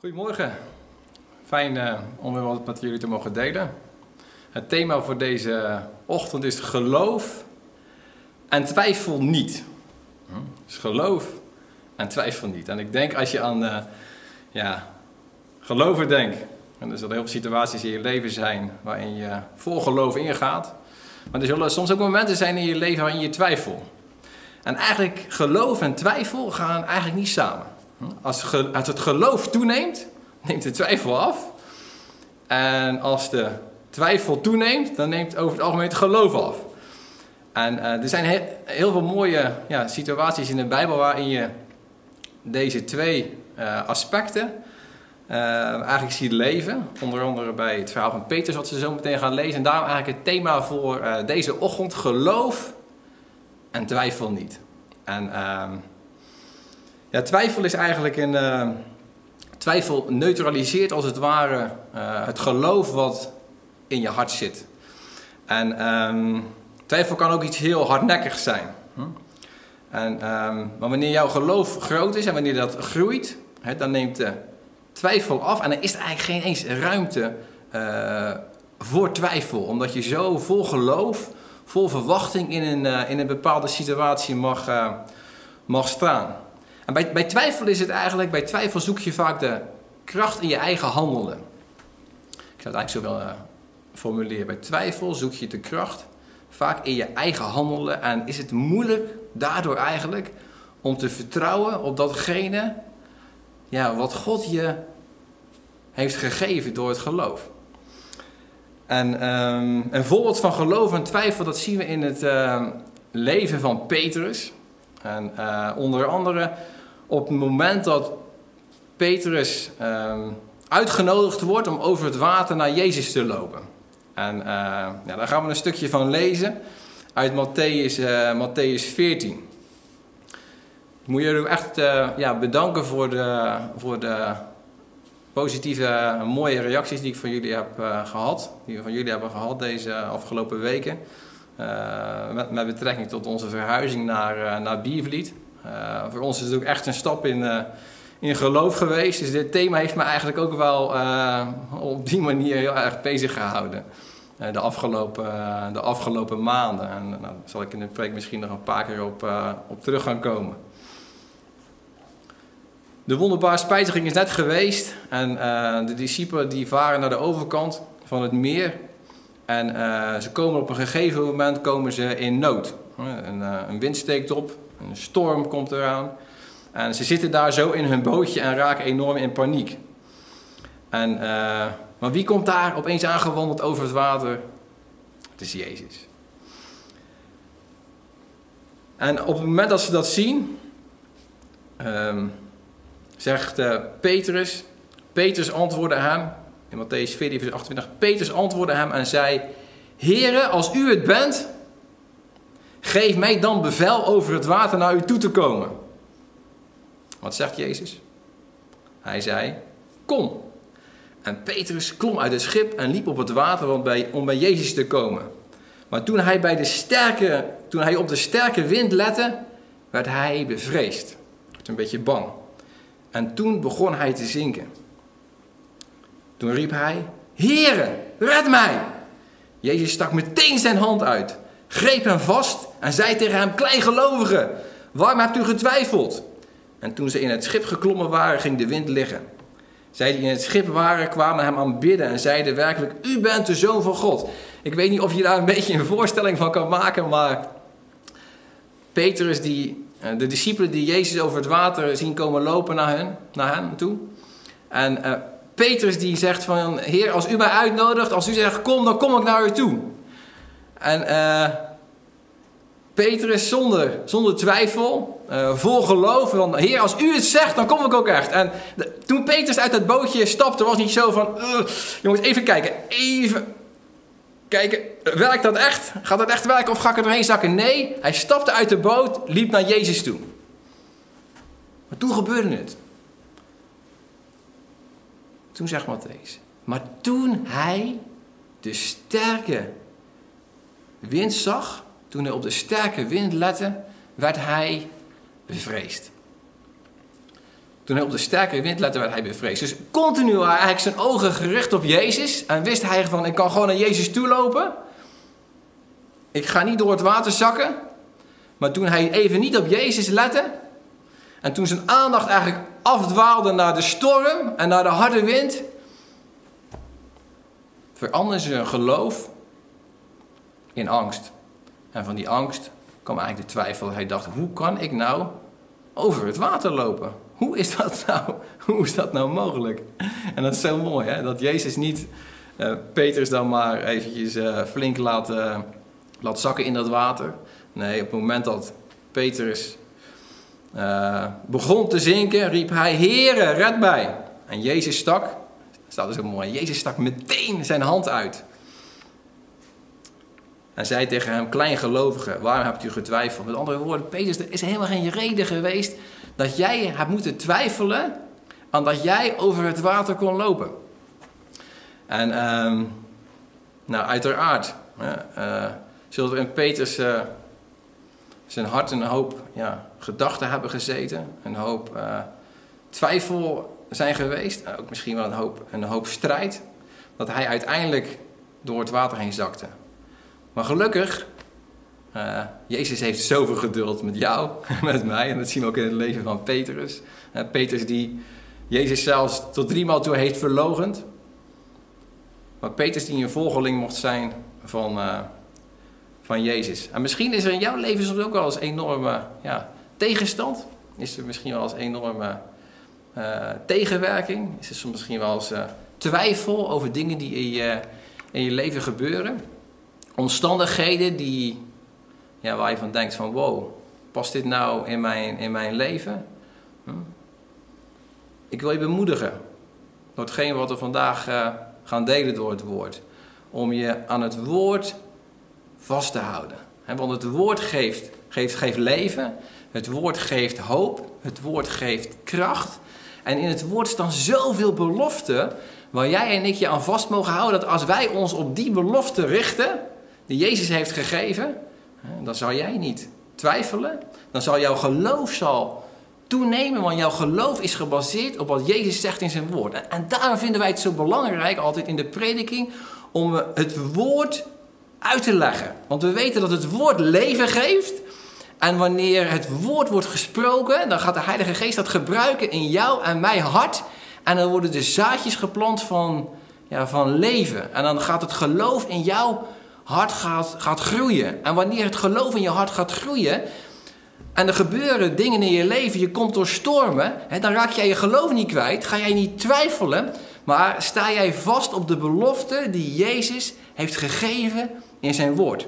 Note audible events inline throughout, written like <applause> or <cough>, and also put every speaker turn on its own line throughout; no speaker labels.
Goedemorgen. Fijn uh, om weer wat met jullie te mogen delen. Het thema voor deze ochtend is geloof en twijfel niet. Hm? Dus geloof en twijfel niet. En ik denk als je aan uh, ja, geloven denkt, en er zullen heel veel situaties in je leven zijn waarin je vol geloof ingaat. Maar er zullen soms ook momenten zijn in je leven waarin je twijfelt. En eigenlijk geloof en twijfel gaan eigenlijk niet samen. Als, als het geloof toeneemt, neemt de twijfel af. En als de twijfel toeneemt, dan neemt over het algemeen het geloof af. En uh, er zijn heel, veel mooie ja, situaties in de Bijbel waarin je deze twee uh, aspecten uh, eigenlijk ziet leven. Onder andere bij het verhaal van Petrus, wat ze zo meteen gaan lezen. En daarom eigenlijk het thema voor deze ochtend: geloof en twijfel niet. En ehm, ja, twijfel is eigenlijk een. Uh, twijfel neutraliseert als het ware uh, het geloof wat in je hart zit. En um, twijfel kan ook iets heel hardnekkigs zijn. Hm? En, um, maar wanneer jouw geloof groot is en wanneer dat groeit, dan neemt de twijfel af en dan is er eigenlijk geen eens ruimte uh, voor twijfel. Omdat je zo vol geloof, vol verwachting in een, in een bepaalde situatie mag, mag staan. Bij, bij twijfel is het eigenlijk, bij twijfel zoek je vaak de kracht in je eigen handelen. Ik zou het eigenlijk zo willen uh, formuleren. Bij twijfel zoek je de kracht vaak in je eigen handelen. En is het moeilijk daardoor eigenlijk om te vertrouwen op datgene ja, wat God je heeft gegeven door het geloof. En um, een voorbeeld van geloof en twijfel, dat zien we in het uh, leven van Petrus. En uh, onder andere op het moment dat Petrus um, uitgenodigd wordt om over het water naar Jezus te lopen. En uh, ja, daar gaan we een stukje van lezen uit Matthäus, uh, Matthäus 14. Ik moet jullie echt uh, ja, bedanken voor de, voor de positieve, mooie reacties die ik van jullie heb gehad. Die we van jullie hebben gehad deze afgelopen weken. Met, met, betrekking tot onze verhuizing naar, naar Biervliet. Uh, voor ons is het ook echt een stap in, uh, in geloof geweest. Dus dit thema heeft me eigenlijk ook wel uh, op die manier heel erg bezig gehouden. de, afgelopen, de afgelopen maanden. En nou, daar zal ik in de preek misschien nog een paar keer op, op terug gaan komen. De wonderbare spijziging is net geweest. En de discipelen die varen naar de overkant van het meer. En ze komen op een gegeven moment komen ze in nood. Een wind steekt op, een storm komt eraan. En ze zitten daar zo in hun bootje en raken enorm in paniek. En, uh, maar wie komt daar opeens aangewandeld over het water? Het is Jezus. En op het moment dat ze dat zien, um, zegt uh, Petrus, Petrus antwoordde hem, in Matthäus 14, vers 28, Petrus antwoordde hem en zei, Heere, als u het bent, Geef mij dan bevel over het water naar u toe te komen. Wat zegt Jezus? Hij zei: Kom. En Petrus klom uit het schip en liep op het water om bij Jezus te komen. Maar toen hij, bij de sterke, toen hij op de sterke wind lette, werd hij bevreesd. Werd een beetje bang. En toen begon hij te zinken. Toen riep hij: Heere, red mij! Jezus stak meteen zijn hand uit greep hem vast en zei tegen hem: Kleingelovige, waarom hebt u getwijfeld? En toen ze in het schip geklommen waren, ging de wind liggen. Zij die in het schip waren, kwamen hem aanbidden en zeiden werkelijk: U bent de zoon van God. Ik weet niet of je daar een beetje een voorstelling van kan maken, maar Petrus, die, eh, de discipelen die Jezus over het water zien komen lopen naar hen, naar hen toe. En uh, Petrus die zegt van, Heer, als u mij uitnodigt, als u zegt kom, dan kom ik naar u toe. En uh, Petrus zonder, zonder twijfel, uh, vol geloof, van Heer, als u het zegt, dan kom ik ook echt. En toen Petrus uit dat bootje stapte, was niet zo van, jongens, even kijken, even kijken, werkt dat echt? Gaat dat echt werken of ga ik er doorheen zakken? Nee, hij stapte uit de boot, liep naar Jezus toe. Maar toen gebeurde het. Toen zegt Matthäus, maar toen hij de sterke wind zag, toen hij op de sterke wind lette, werd hij bevreesd. Toen hij op de sterke wind lette, werd hij bevreesd. Dus continu waren eigenlijk zijn ogen gericht op Jezus. En wist hij van, ik kan gewoon naar Jezus toe lopen. Ik ga niet door het water zakken. Maar toen hij even niet op Jezus lette. En toen zijn aandacht eigenlijk afdwaalde naar de storm en naar de harde wind. Veranderde zijn geloof in angst. En van die angst kwam eigenlijk de twijfel. Hij dacht, hoe kan ik nou over het water lopen? Hoe is dat nou, <laughs> hoe is dat nou mogelijk? En dat is zo mooi, hè? dat Jezus niet uh, Petrus dan maar eventjes uh, flink laat, uh, laat zakken in dat water. Nee, op het moment dat Petrus begon te zinken, riep hij, Heere, red mij. En Jezus stak, staat er zo mooi, Jezus stak meteen zijn hand uit. En zei tegen hem, kleingelovige, waarom hebt u getwijfeld? Met andere woorden, Petrus, er is helemaal geen reden geweest dat jij hebt moeten twijfelen aan dat jij over het water kon lopen. En um, nou, uiteraard uh, zullen er in Petrus uh, zijn hart een hoop ja, gedachten hebben gezeten, een hoop twijfel zijn geweest, ook misschien wel een hoop, een hoop strijd, dat hij uiteindelijk door het water heen zakte. Maar gelukkig, uh, Jezus heeft zoveel geduld met jou, <laughs> met mij. En dat zien we ook in het leven van Petrus. Uh, Petrus die Jezus zelfs tot driemaal toe heeft verlogend. Maar Petrus die een volgeling mocht zijn van, uh, van Jezus. En misschien is er in jouw leven soms ook wel eens enorme ja, tegenstand. Is er misschien wel eens enorme tegenwerking. Is er soms misschien wel eens twijfel over dingen die in je, in je leven gebeuren omstandigheden die, ja, waar je van denkt van wow, past dit nou in mijn, in mijn leven? Hm? Ik wil je bemoedigen door hetgeen wat we vandaag uh, gaan delen door het woord. Om je aan het woord vast te houden. want het woord geeft, geeft, geeft leven, het woord geeft hoop, het woord geeft kracht. En in het woord staan zoveel beloften waar jij en ik je aan vast mogen houden. Dat als wij ons op die beloften richten, die Jezus heeft gegeven, dan zal jij niet twijfelen. Dan zal jouw geloof zal toenemen, want jouw geloof is gebaseerd op wat Jezus zegt in zijn woord. En, daarom vinden wij het zo belangrijk, altijd in de prediking, om het woord uit te leggen. Want we weten dat het woord leven geeft. En wanneer het woord wordt gesproken, dan gaat de Heilige Geest dat gebruiken in jou en mijn hart. En dan worden de zaadjes geplant van, ja, van leven. En dan gaat het geloof in jou hart gaat, gaat groeien. En wanneer het geloof in je hart gaat groeien. En er gebeuren dingen in je leven, je komt door stormen, hè, dan raak jij je geloof niet kwijt, ga jij niet twijfelen, maar sta jij vast op de belofte die Jezus heeft gegeven in zijn woord.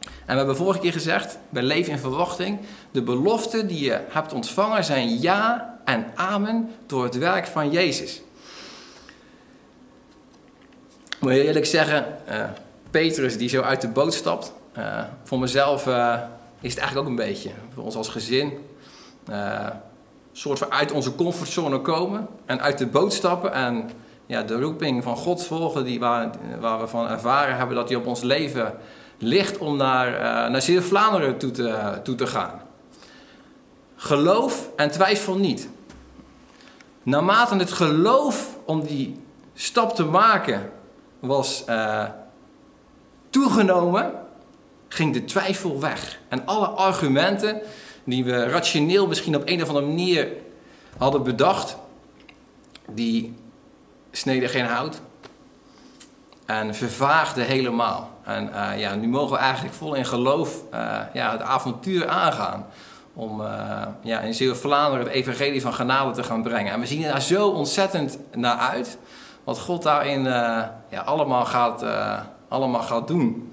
En we hebben vorige keer gezegd, bij leven in verwachting, de beloften die je hebt ontvangen zijn ja en amen door het werk van Jezus. Moet je eerlijk zeggen, uh, Petrus die zo uit de boot stapt. Uh, voor mezelf uh, is het eigenlijk ook een beetje, voor ons als gezin, uh, soort van uit onze comfortzone komen en uit de boot stappen en ja, de roeping van God volgen die waar, waar we van ervaren hebben dat die op ons leven ligt om naar, naar Zeeuw-Vlaanderen toe te, toe te gaan. Geloof en twijfel niet. Naarmate het geloof om die stap te maken was toegenomen, ging de twijfel weg. En alle argumenten die we rationeel misschien op een of andere manier hadden bedacht, die sneden geen hout en vervaagden helemaal. En uh, ja, nu mogen we eigenlijk vol in geloof uh, ja, het avontuur aangaan. Om uh, ja, in Zeeuw-Vlaanderen het evangelie van genade te gaan brengen. En we zien er zo ontzettend naar uit. Wat God daarin ja, allemaal gaat, allemaal gaat doen.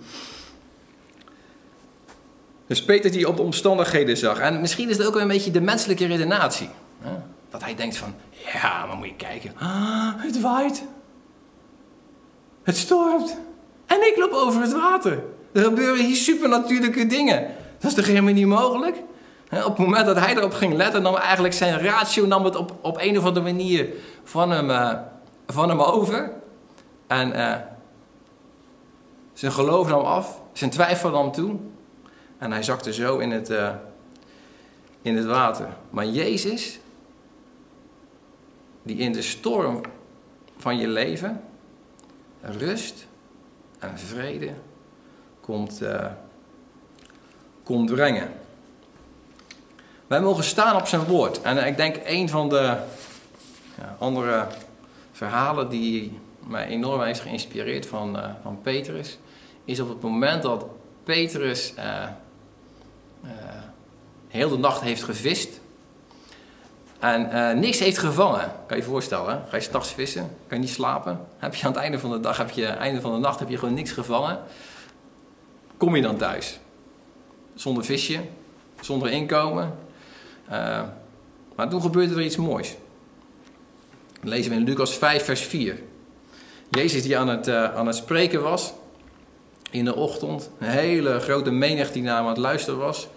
Dus Peter die op de omstandigheden zag. En misschien is het ook een beetje de menselijke redenatie. Hè? Dat hij denkt van, ja, maar moet je kijken. Ah, het waait. Het stormt. En ik loop over het water. Er gebeuren hier supernatuurlijke dingen. Dat is toch helemaal niet mogelijk? Op het moment dat hij erop ging letten, nam eigenlijk zijn ratio nam het op, op een of andere manier van hem, uh, van hem over. En uh, zijn geloof nam af, zijn twijfel nam toe. En hij zakte zo in het, uh, in het water. Maar Jezus, die in de storm van je leven rust en vrede komt, uh, komt brengen. Wij mogen staan op zijn woord. En ik denk een van de ja, andere verhalen die mij enorm heeft geïnspireerd van, uh, van Petrus, is op het moment dat Petrus uh, heel de nacht heeft gevist en niks heeft gevangen. Kan je je voorstellen, ga je s'nachts vissen, kan je niet slapen. Heb je aan het einde van de dag, heb je, einde van de nacht heb je gewoon niks gevangen. Kom je dan thuis? Zonder visje, zonder inkomen. maar toen gebeurde er iets moois. Dat lezen we in Lucas 5, vers 4. Jezus die aan het, uh, aan het spreken was in de ochtend. Een hele grote menigte die naar hem aan het luisteren was.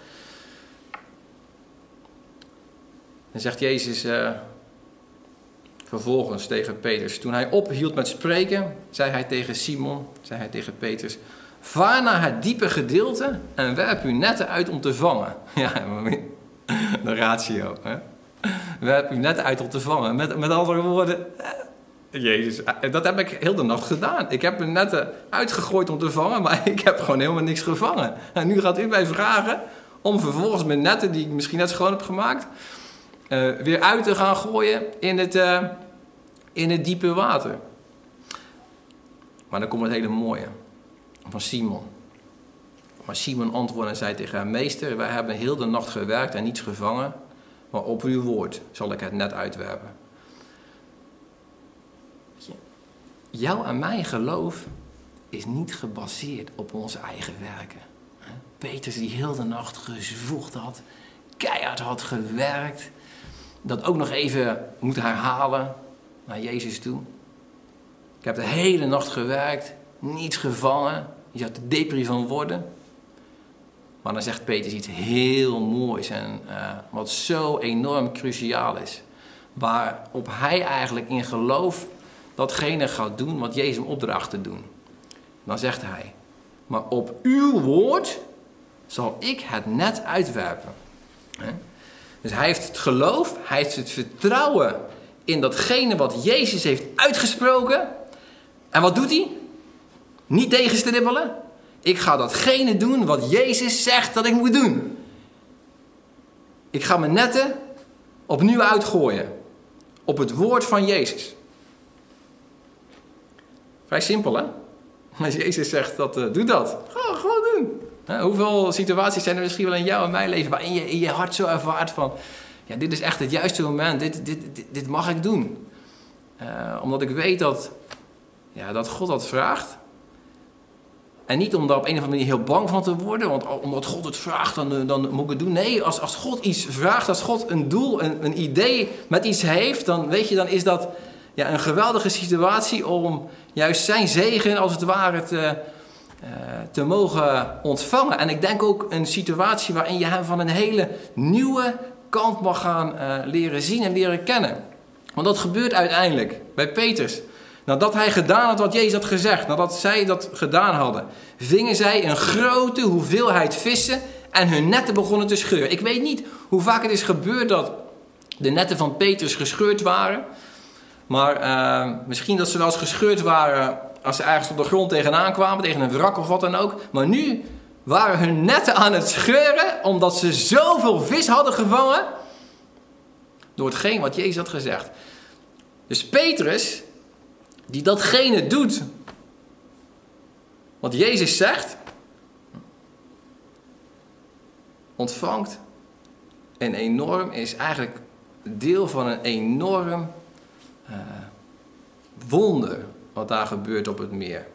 En zegt Jezus uh, vervolgens tegen Petrus. Toen hij ophield met spreken, zei hij tegen Simon, zei hij tegen Petrus. Vaar naar het diepe gedeelte en werp uw netten uit om te vangen. <laughs> Ja, de ratio. Hè? Werp uw netten uit om te vangen. Met, met andere woorden, Jezus, eh, dat heb ik heel de nacht gedaan. Ik heb mijn netten uitgegooid om te vangen, maar <laughs> ik heb gewoon helemaal niks gevangen. En nu gaat u mij vragen om vervolgens mijn netten, die ik misschien net schoon heb gemaakt, uh, weer uit te gaan gooien in het, in het diepe water. Maar dan komt het hele mooie van Simon. Maar Simon antwoordde en zei tegen hem: Meester, wij hebben heel de nacht gewerkt en niets gevangen, maar op uw woord zal ik het net uitwerpen. Jouw en mijn geloof is niet gebaseerd op onze eigen werken. Petrus die heel de nacht gezwoegd had, keihard had gewerkt, dat ook nog even moet herhalen naar Jezus toe. Ik heb de hele nacht gewerkt, niets gevangen, je zou er depri van worden. Maar dan zegt Petrus iets heel moois en uh, wat zo enorm cruciaal is. Waarop hij eigenlijk in geloof datgene gaat doen wat Jezus hem opdraagt te doen. Dan zegt hij, maar op uw woord zal ik het net uitwerpen. Dus hij heeft het geloof, hij heeft het vertrouwen in datgene wat Jezus heeft uitgesproken. En wat doet hij? Niet tegenstribbelen. Ik ga datgene doen wat Jezus zegt dat ik moet doen. Ik ga mijn netten opnieuw uitgooien. Op het woord van Jezus. Vrij simpel, hè? Als Jezus zegt, dat, uh, doe dat. Ga, gewoon doen. hoeveel situaties zijn er misschien wel in jou en mijn leven... waarin je in je hart zo ervaart van... ja, dit is echt het juiste moment. Dit, dit, dit, mag ik doen. Uh, omdat ik weet dat, ja, dat God dat vraagt. En niet om daar op een of andere manier heel bang van te worden. Want omdat God het vraagt, dan, eh, dan moet ik het doen. Nee, als, als God iets vraagt, als God een doel, een, een idee met iets heeft... dan weet je, dan is dat ja, een geweldige situatie om juist zijn zegen als het ware te, uh, te mogen ontvangen. En ik denk ook een situatie waarin je hem van een hele nieuwe kant mag gaan uh, leren zien en leren kennen. Want dat gebeurt uiteindelijk bij Peters. Nadat hij gedaan had wat Jezus had gezegd, nadat zij dat gedaan hadden, vingen zij een grote hoeveelheid vissen en hun netten begonnen te scheuren. Ik weet niet hoe vaak het is gebeurd dat de netten van Peters gescheurd waren. Maar uh, misschien dat ze wel eens gescheurd waren als ze ergens op de grond tegenaan kwamen, tegen een wrak of wat dan ook. Maar nu waren hun netten aan het scheuren omdat ze zoveel vis hadden gevangen door hetgeen wat Jezus had gezegd. Dus Petrus, die datgene doet wat Jezus zegt, ontvangt een enorm, is eigenlijk deel van een enorm uh, wonder wat daar gebeurt op het meer.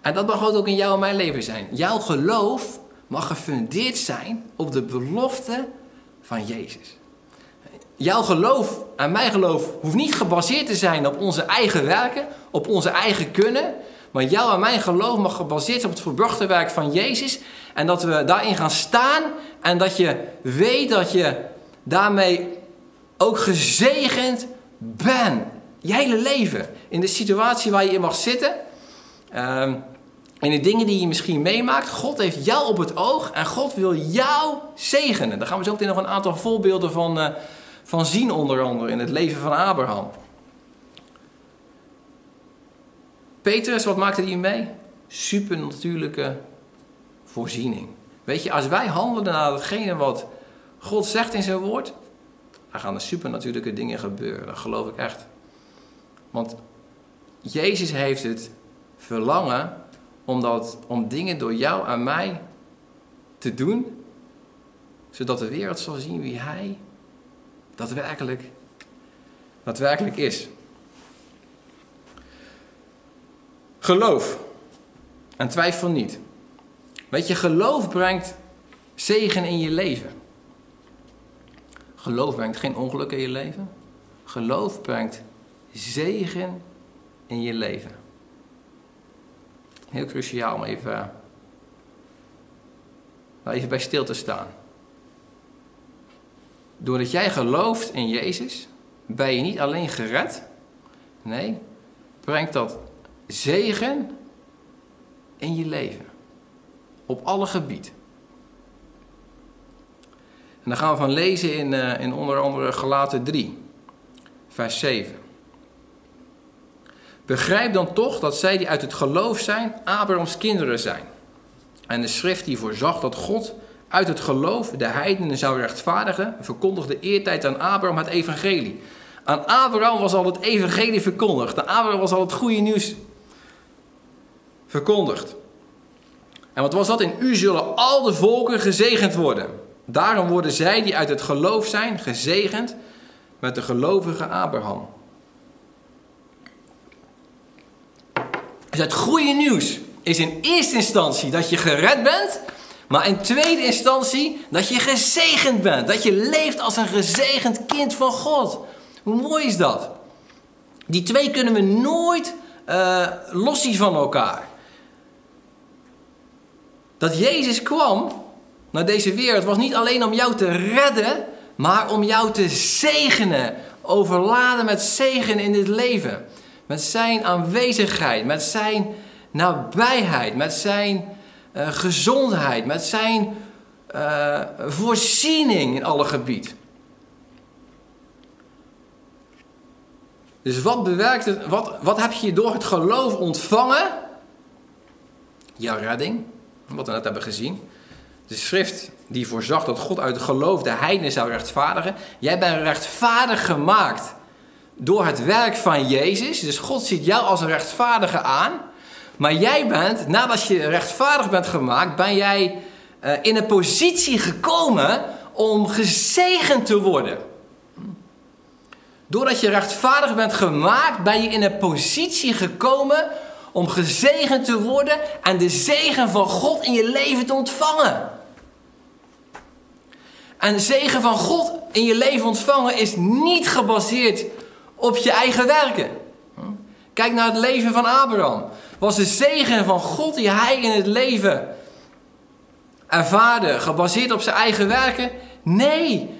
En dat mag ook in jouw en mijn leven zijn. Jouw geloof mag gefundeerd zijn op de belofte van Jezus. Jouw geloof en mijn geloof hoeft niet gebaseerd te zijn op onze eigen werken, op onze eigen kunnen. Maar jouw en mijn geloof mag gebaseerd zijn op het verbrachte werk van Jezus. En dat we daarin gaan staan en dat je weet dat je daarmee ook gezegend ben. Je hele leven. In de situatie waar je in mag zitten. Um, in de dingen die je misschien meemaakt. God heeft jou op het oog en God wil jou zegenen. Daar gaan we zo meteen nog een aantal voorbeelden van, uh, van zien, onder andere in het leven van Abraham. Petrus, wat maakte hij mee? Supernatuurlijke voorziening. Weet je, als wij handelen naar hetgene wat God zegt in zijn woord, dan gaan er supernatuurlijke dingen gebeuren. Dat geloof ik echt. Want Jezus heeft het verlangen om, dat, om dingen door jou en mij te doen, zodat de wereld zal zien wie Hij daadwerkelijk, daadwerkelijk is. Geloof. En twijfel niet. Weet je, geloof brengt zegen in je leven. Geloof brengt geen ongeluk in je leven. Geloof brengt zegen in je leven. Heel cruciaal om even, even bij stil te staan. Doordat jij gelooft in Jezus, ben je niet alleen gered. Nee, brengt dat zegen in je leven. Op alle gebieden. Dan gaan we van lezen in, uh, in onder andere Galaten 3, vers 7. Begrijp dan toch dat zij die uit het geloof zijn, Abrahams kinderen zijn. En de schrift die voorzag dat God uit het geloof de heidenen zou rechtvaardigen, verkondigde eertijd aan Abraham het evangelie. Aan Abraham was al het evangelie verkondigd. Aan Abraham was al het goede nieuws verkondigd. En wat was dat? In u zullen al de volken gezegend worden. Daarom worden zij die uit het geloof zijn gezegend met de gelovige Abraham. Dus het goede nieuws is in eerste instantie dat je gered bent, maar in tweede instantie dat je gezegend bent. Dat je leeft als een gezegend kind van God. Hoe mooi is dat? Die twee kunnen we nooit uh, van elkaar. Dat Jezus kwam naar deze wereld was niet alleen om jou te redden, maar om jou te zegenen. Overladen met zegen in dit leven. Met zijn aanwezigheid, met zijn nabijheid, met zijn uh, gezondheid, met zijn uh, voorziening in alle gebied. Dus wat bewerkt het, wat, wat heb je door het geloof ontvangen? Jouw redding, wat we net hebben gezien. De schrift die voorzag dat God uit geloof de heidenen zou rechtvaardigen. Jij bent rechtvaardig gemaakt door het werk van Jezus. Dus God ziet jou als een rechtvaardige aan. Maar jij bent, nadat je rechtvaardig bent gemaakt, ben jij uh, in een positie gekomen om gezegend te worden. Doordat je rechtvaardig bent gemaakt, ben je in een positie gekomen om gezegend te worden en de zegen van God in je leven te ontvangen. En de zegen van God in je leven ontvangen is niet gebaseerd op je eigen werken. Kijk naar het leven van Abraham. Was de zegen van God die hij in het leven ervaarde gebaseerd op zijn eigen werken? Nee,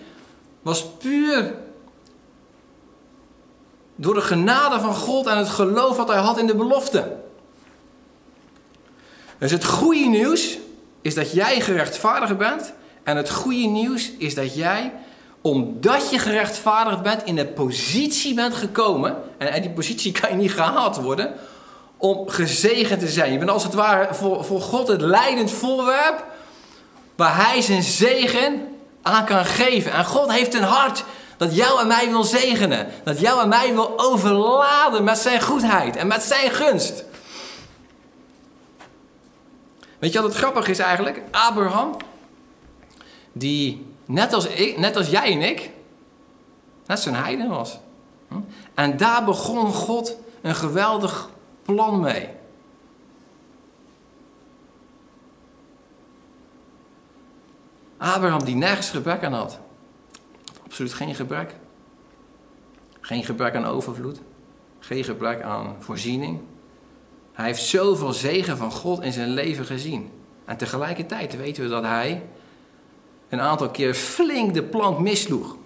was puur door de genade van God en het geloof wat hij had in de belofte. Dus het goede nieuws is dat jij gerechtvaardigd bent. En het goede nieuws is dat jij, omdat je gerechtvaardigd bent, in de positie bent gekomen. En die positie kan je niet gehaald worden. Om gezegend te zijn. Je bent als het ware voor, voor God het leidend voorwerp. Waar hij zijn zegen aan kan geven. En God heeft een hart dat jou en mij wil zegenen. Dat jou en mij wil overladen met zijn goedheid en met zijn gunst. Weet je wat het grappig is eigenlijk? Abraham, die net als, ik, net als jij en ik, net zijn heiden was. Hm? En daar begon God een geweldig plan mee. Abraham die nergens gebrek aan had. Absoluut geen gebrek. Geen gebrek aan overvloed. Geen gebrek aan voorziening. Hij heeft zoveel zegen van God in zijn leven gezien. En tegelijkertijd weten we dat hij een aantal keer flink de plank misloeg.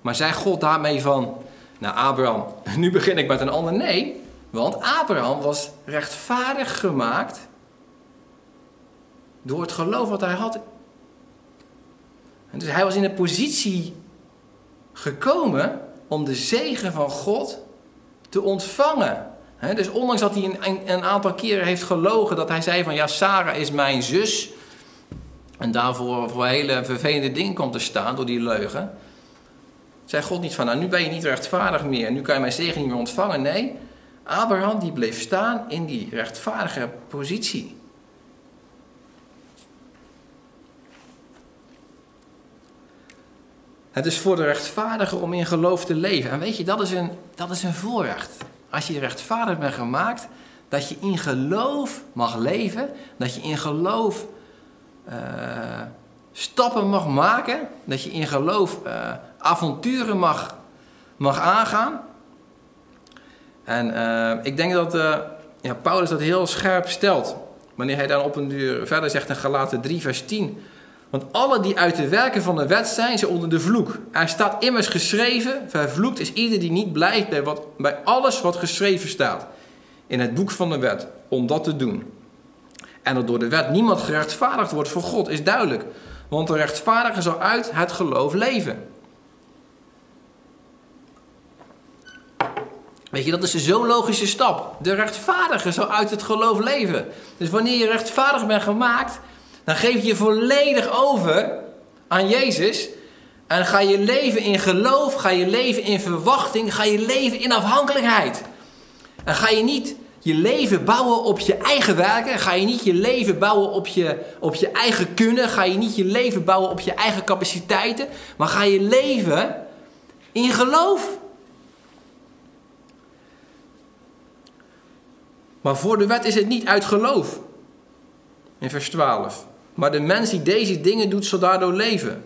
Maar zei God daarmee van, nou Abraham, <laughs> nu begin ik met een ander? Nee, want Abraham was rechtvaardig gemaakt door het geloof wat hij had. En dus hij was in een positie gekomen om de zegen van God te ontvangen. dus ondanks dat hij een, een, aantal keren heeft gelogen, dat hij zei van ja, Sarah is mijn zus. En daarvoor voor hele vervelende dingen komt te staan door die leugen. Zei God niet van nou nu ben je niet rechtvaardig meer, nu kan je mijn zegen niet meer ontvangen. Nee, Abraham die bleef staan in die rechtvaardige positie. Het is voor de rechtvaardige om in geloof te leven. En weet je, dat is een, dat is een voorrecht. Als je rechtvaardig bent gemaakt, dat je in geloof mag leven, dat je in geloof uh, stappen mag maken, dat je in geloof uh, avonturen mag, mag aangaan. En uh, ik denk dat ja, Paulus dat heel scherp stelt. Wanneer hij dan op een duur verder zegt in Galaten 3, vers 10. Want alle die uit de werken van de wet zijn, zijn onder de vloek. Er staat immers geschreven: Vervloekt is ieder die niet blijft bij, wat, bij alles wat geschreven staat in het boek van de wet, om dat te doen. En dat door de wet niemand gerechtvaardigd wordt voor God, is duidelijk. Want de rechtvaardige zal uit het geloof leven. Weet je, dat is zo'n logische stap. De rechtvaardige zal uit het geloof leven. Dus wanneer je rechtvaardig bent gemaakt, dan geef je je volledig over aan Jezus. En ga je leven in geloof, ga je leven in verwachting, ga je leven in afhankelijkheid. En ga je niet je leven bouwen op je eigen werken, ga je niet je leven bouwen op je, op je eigen kunnen, ga je niet je leven bouwen op je eigen capaciteiten, maar ga je leven in geloof. Maar voor de wet is het niet uit geloof. In vers 12. Maar de mens die deze dingen doet, zal daardoor leven.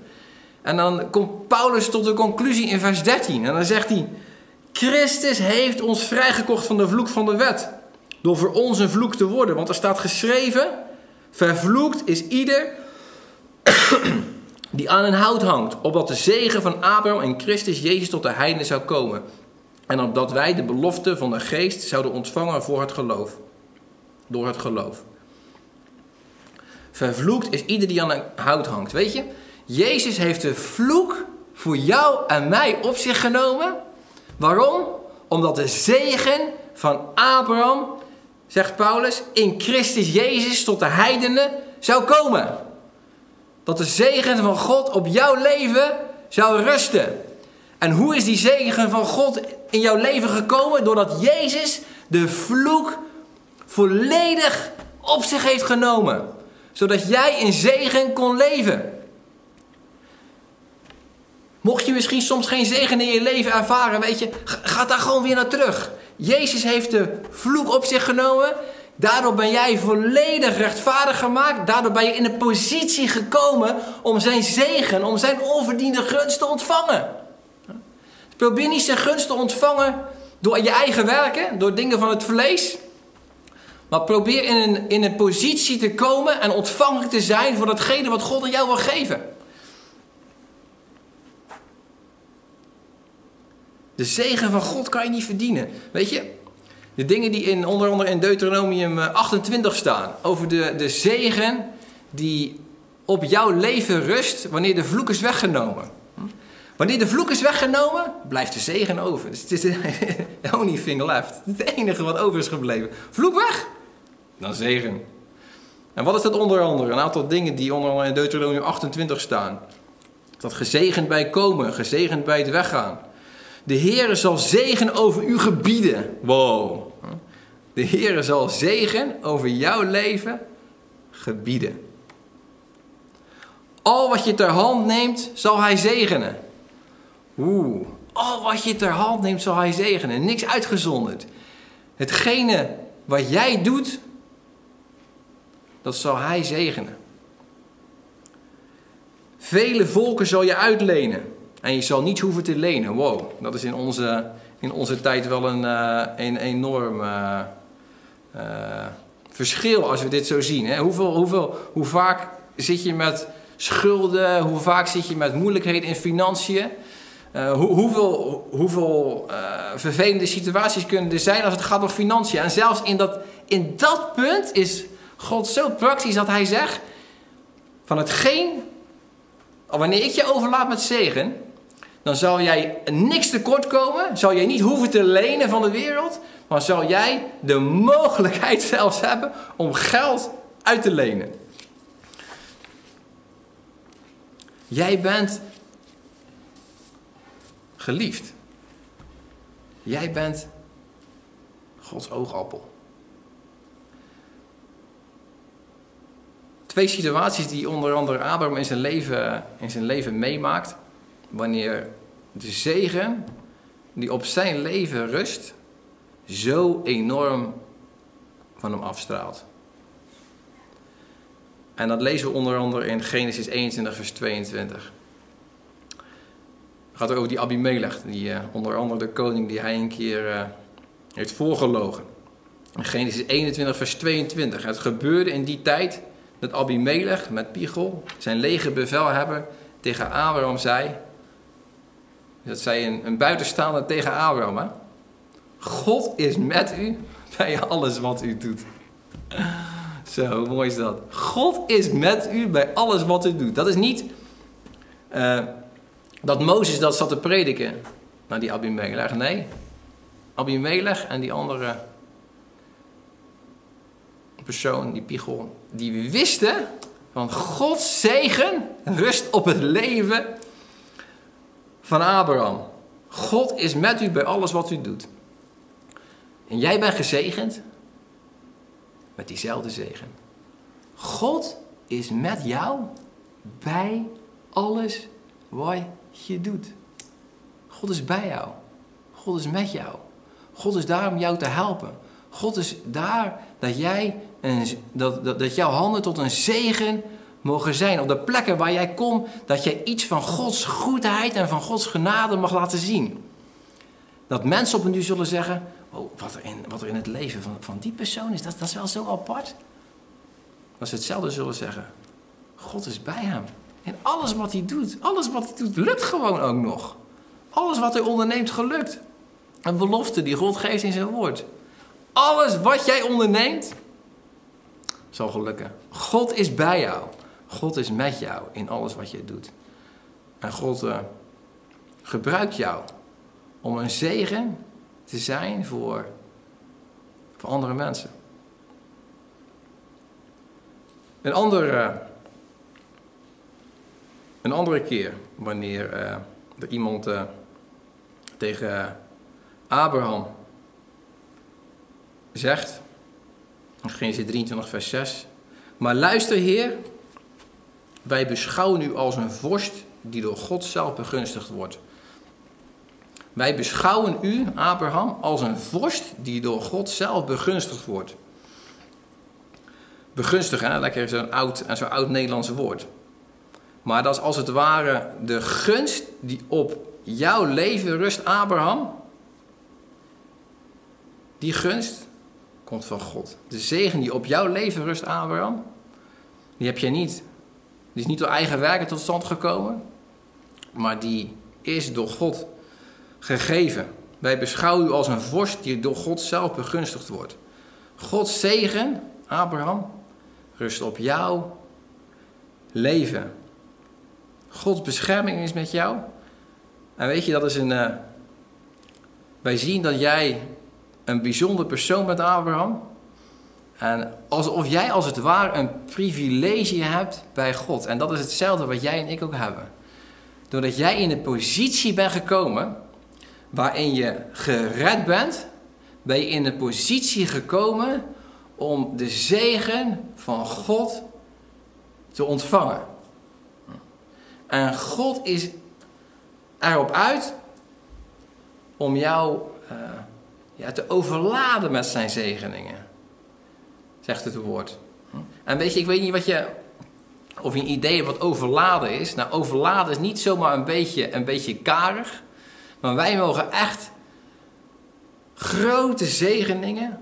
En dan komt Paulus tot de conclusie in vers 13. En dan zegt hij: Christus heeft ons vrijgekocht van de vloek van de wet. Door voor ons een vloek te worden. Want er staat geschreven: Vervloekt is ieder die aan een hout hangt. Opdat de zegen van Abraham en Christus Jezus tot de heidenen zou komen. En opdat wij de belofte van de geest zouden ontvangen voor het geloof. Door het geloof. Vervloekt is ieder die aan een hout hangt. Weet je, Jezus heeft de vloek voor jou en mij op zich genomen. Waarom? Omdat de zegen van Abraham, zegt Paulus, in Christus Jezus tot de heidenen zou komen. Dat de zegen van God op jouw leven zou rusten. En hoe is die zegen van God in jouw leven gekomen? Doordat Jezus de vloek volledig op zich heeft genomen zodat jij in zegen kon leven. Mocht je misschien soms geen zegen in je leven ervaren, weet je, ga daar gewoon weer naar terug. Jezus heeft de vloek op zich genomen. Daardoor ben jij volledig rechtvaardig gemaakt. Daardoor ben je in de positie gekomen om zijn zegen, om zijn onverdiende gunst te ontvangen. Probeer niet zijn gunst te ontvangen door je eigen werken, door dingen van het vlees. Maar probeer in een, in een positie te komen en ontvankelijk te zijn voor datgene wat God aan jou wil geven. De zegen van God kan je niet verdienen. Weet je, de dingen die in, onder andere in Deuteronomium 28 eh, staan. Over de, de zegen die op jouw leven rust wanneer de vloek is weggenomen. Wanneer de vloek is weggenomen, blijft de zegen over. Dus het is <laughs> de only thing left. Het enige wat over is gebleven. Vloek weg, dan zegen. En wat is dat onder andere? Een aantal dingen die onder andere in Deuteronomium 28 staan. Dat gezegend bij komen, gezegend bij het weggaan. De Heere zal zegen over uw gebieden. Wow. De Heere zal zegen over jouw leven gebieden. Al wat je ter hand neemt, zal hij zegenen. Oeh. Al wat je ter hand neemt, zal hij zegenen. Niks uitgezonderd. Hetgene wat jij doet, dat zal hij zegenen. Vele volken zal je uitlenen. En je zal niet hoeven te lenen. Wow, dat is in onze, in onze tijd wel een, uh, een enorm uh, uh, verschil als we dit zo zien. Hè? Hoeveel, hoeveel, hoe vaak zit je met schulden? Hoe vaak zit je met moeilijkheden in financiën? Hoe, hoeveel hoeveel vervelende situaties kunnen er zijn als het gaat om financiën? En zelfs in dat, in dat punt is God zo praktisch dat hij zegt: van hetgeen, wanneer ik je overlaat met zegen, dan zal jij niks tekort komen. Zal jij niet hoeven te lenen van de wereld. Maar zal jij de mogelijkheid <laughs> zelfs hebben om geld uit te lenen. Jij bent geliefd. Jij bent Gods oogappel. Twee situaties die onder andere Abraham in zijn leven, in zijn leven meemaakt. Wanneer de zegen die op zijn leven rust, zo enorm van hem afstraalt. En dat lezen we onder andere in Genesis 21, vers 22. Het gaat over die Abimelech, die, uh, onder andere de koning die hij een keer uh, heeft voorgelogen. In Genesis 21, vers 22. Het gebeurde in die tijd dat Abimelech met Pichol, zijn legerbevelhebber, tegen Abraham zei. Dat zei een, een buitenstaander tegen Abraham. Hè? God is met u bij alles wat u doet. Zo, mooi is dat? God is met u bij alles wat u doet. Dat is niet uh, dat Mozes dat zat te prediken naar die Abimelech. Nee, Abimelech en die andere persoon, die Pichol, die wisten van Gods zegen rust op het leven van Abraham. God is met u bij alles wat u doet. En jij bent gezegend met diezelfde zegen. God is met jou bij alles wat je doet. God is bij jou. God is met jou. God is daar om jou te helpen. God is daar dat, jij dat, dat, dat jouw handen tot een zegen mogen zijn. Op de plekken waar jij komt, dat jij iets van Gods goedheid en van Gods genade mag laten zien. Dat mensen op een nu zullen zeggen: oh, wat, er in, wat er in het leven van, van die persoon is, dat, dat is wel zo apart. Dat ze hetzelfde zullen zeggen. God is bij hem. En alles wat hij doet, alles wat hij doet, lukt gewoon ook nog. Alles wat hij onderneemt, gelukt. Een belofte die God geeft in zijn woord. Alles wat jij onderneemt, zal gelukken. God is bij jou. God is met jou in alles wat je doet. En God uh, gebruikt jou om een zegen te zijn voor, voor andere mensen. Een andere, een andere keer, wanneer uh, er iemand tegen Abraham zegt, in Genesis 23, vers 6. Maar luister, Heer, wij beschouwen u als een vorst die door God zelf begunstigd wordt. Wij beschouwen u, Abraham, als een vorst die door God zelf begunstigd wordt. Begunstigen, hè? lekker zo'n oud, zo'n oud Nederlandse woord. Maar dat is als het ware de gunst die op jouw leven rust, Abraham. Die gunst komt van God. De zegen die op jouw leven rust, Abraham, die heb jij niet. Die is niet door eigen werken tot stand gekomen, maar die is door God gegeven. Wij beschouwen u als een vorst die door God zelf begunstigd wordt. Gods zegen, Abraham, rust op jouw leven. Gods bescherming is met jou. En weet je, dat is een. Uh, wij zien dat jij een bijzonder persoon bent, Abraham. En alsof jij als het ware een privilege hebt bij God. En dat is hetzelfde wat jij en ik ook hebben. Doordat jij in de positie bent gekomen waarin je gered bent, ben je in de positie gekomen om de zegen van God te ontvangen. En God is erop uit om jou ja, te overladen met zijn zegeningen. Zegt het woord. En weet je, ik weet niet wat je, of je idee wat overladen is. Nou, overladen is niet zomaar een beetje, een beetje karig. Maar wij mogen echt grote zegeningen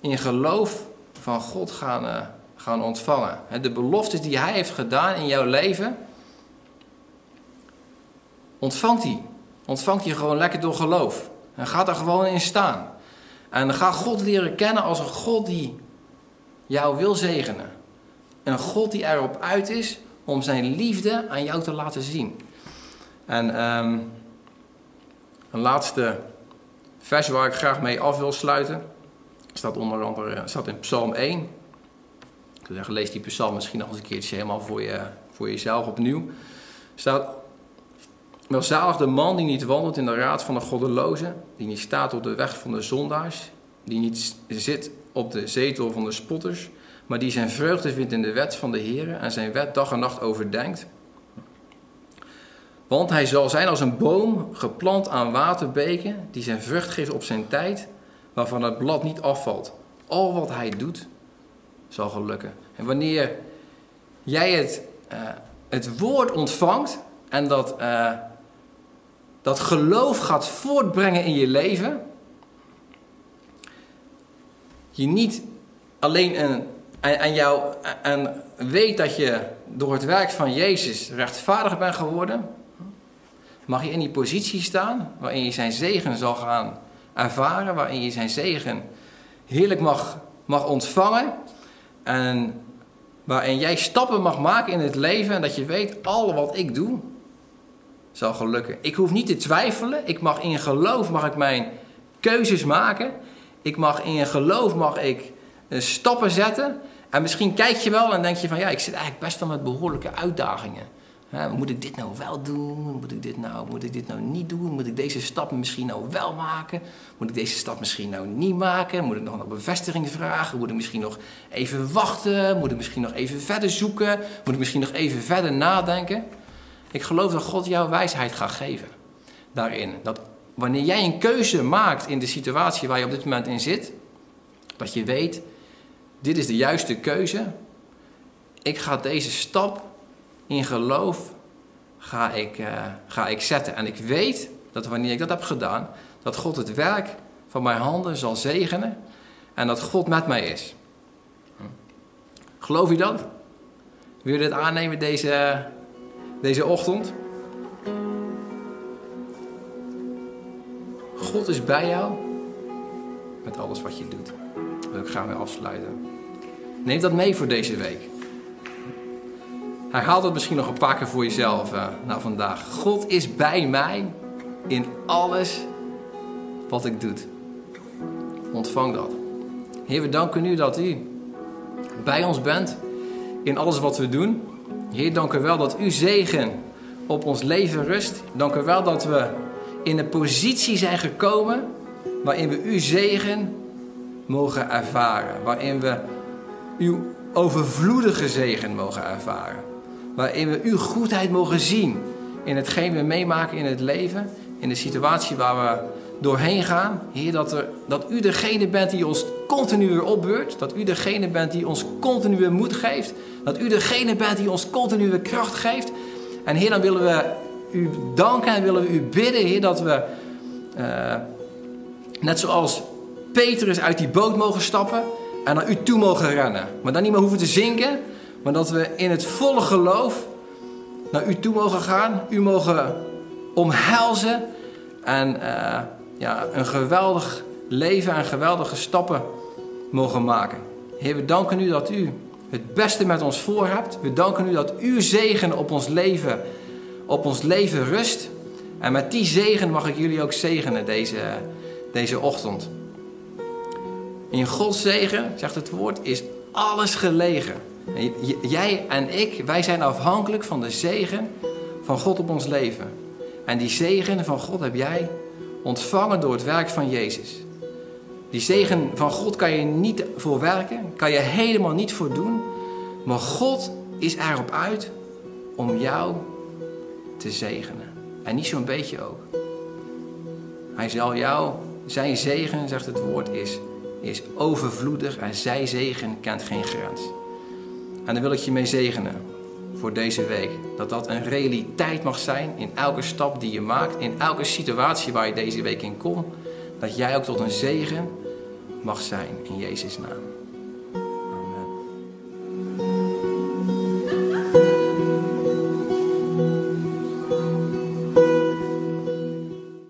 in geloof van God gaan, uh, gaan ontvangen. De beloftes die Hij heeft gedaan in jouw leven, ontvangt hij. Ontvangt hij gewoon lekker door geloof. En gaat er gewoon in staan. En ga God leren kennen als een God die jou wil zegenen. Een God die erop uit is om zijn liefde aan jou te laten zien. En ehm, een laatste vers waar ik graag mee af wil sluiten, staat onder andere staat in Psalm 1. Ik wil zeggen, lees die psalm misschien nog eens een keertje helemaal voor, je, voor jezelf opnieuw. Staat, welzalig de man die niet wandelt in de raad van de goddelozen, die niet staat op de weg van de zondaars, die niet zit op de zetel van de spotters, maar die zijn vreugde vindt in de wet van de Heer en zijn wet dag en nacht overdenkt. Want hij zal zijn als een boom geplant aan waterbeken, die zijn vrucht geeft op zijn tijd, waarvan het blad niet afvalt. Al wat hij doet, zal gelukken. En wanneer jij het, uh, het woord ontvangt en dat, uh, dat geloof gaat voortbrengen in je leven, je niet alleen een, aan jou en weet dat je door het werk van Jezus rechtvaardig bent geworden, mag je in die positie staan waarin je zijn zegen zal gaan ervaren, waarin je zijn zegen heerlijk mag, mag ontvangen en waarin jij stappen mag maken in het leven en dat je weet, al wat ik doe, zal gelukken. Ik hoef niet te twijfelen, ik mag in geloof mag ik mijn keuzes maken. Ik mag in geloof mag ik eh, stappen zetten. En misschien kijk je wel en denk je van ja, ik zit eigenlijk best wel met behoorlijke uitdagingen moet ik dit nou wel doen? Moet ik dit nou, moet ik dit nou niet doen? Moet ik deze stap misschien nou wel maken? Moet ik deze stap misschien nou niet maken? Moet ik nog een bevestiging vragen? Moet ik misschien nog even wachten? Moet ik misschien nog even verder zoeken? Moet ik misschien nog even verder nadenken? Ik geloof dat God jouw wijsheid gaat geven daarin. Dat wanneer jij een keuze maakt in de situatie waar je op dit moment in zit, dat je weet, dit is de juiste keuze. Ik ga deze stap in geloof ga ik, uh, ga ik zetten. En ik weet dat wanneer ik dat heb gedaan, dat God het werk van mijn handen zal zegenen en dat God met mij is. Geloof je dat? Wil je dit aannemen deze, deze ochtend? God is bij jou met alles wat je doet. Daar wil ik mee afsluiten. Neem dat mee voor deze week. Herhaal dat misschien nog een paar keer voor jezelf uh, vandaag. God is bij mij in alles wat ik doe. Ontvang dat. Heer, we danken u dat u bij ons bent in alles wat we doen. Heer, dank u wel dat u zegen op ons leven rust. Dank u wel dat we in een positie zijn gekomen waarin we uw zegen mogen ervaren. Waarin we uw overvloedige zegen mogen ervaren waarin we uw goedheid mogen zien in hetgeen we meemaken in het leven, in de situatie waar we doorheen gaan. Heer, dat, er, dat u degene bent die ons continu weer opbeurt, dat u degene bent die ons continu weer moed geeft, dat u degene bent die ons continu weer kracht geeft. En Heer, dan willen we u danken en willen we u bidden, Heer, dat we, uh, net zoals Petrus uit die boot mogen stappen en naar u toe mogen rennen. Maar dan niet meer hoeven te zinken, maar dat we in het volle geloof naar u toe mogen gaan, u mogen omhelzen en uh, ja, een geweldig leven en geweldige stappen mogen maken. Heer, we danken u dat u het beste met ons voor hebt. We danken u dat uw zegen op ons leven, op ons leven rust. En met die zegen mag ik jullie ook zegenen deze, deze ochtend. In Gods zegen, zegt het woord, is alles gelegen. Jij en ik, wij zijn afhankelijk van de zegen van God op ons leven. En die zegen van God heb jij ontvangen door het werk van Jezus. Die zegen van God kan je niet voor werken, kan je helemaal niet voor doen. Maar God is erop uit om jou te zegenen. En niet zo'n beetje ook. Hij zal jou, zijn zegen, zegt het woord, is, is overvloedig en zijn zegen kent geen grens. En daar wil ik je mee zegenen voor deze week. Dat dat een realiteit mag zijn in elke stap die je maakt, in elke situatie waar je deze week in komt. Dat jij ook tot een zegen mag zijn in Jezus' naam.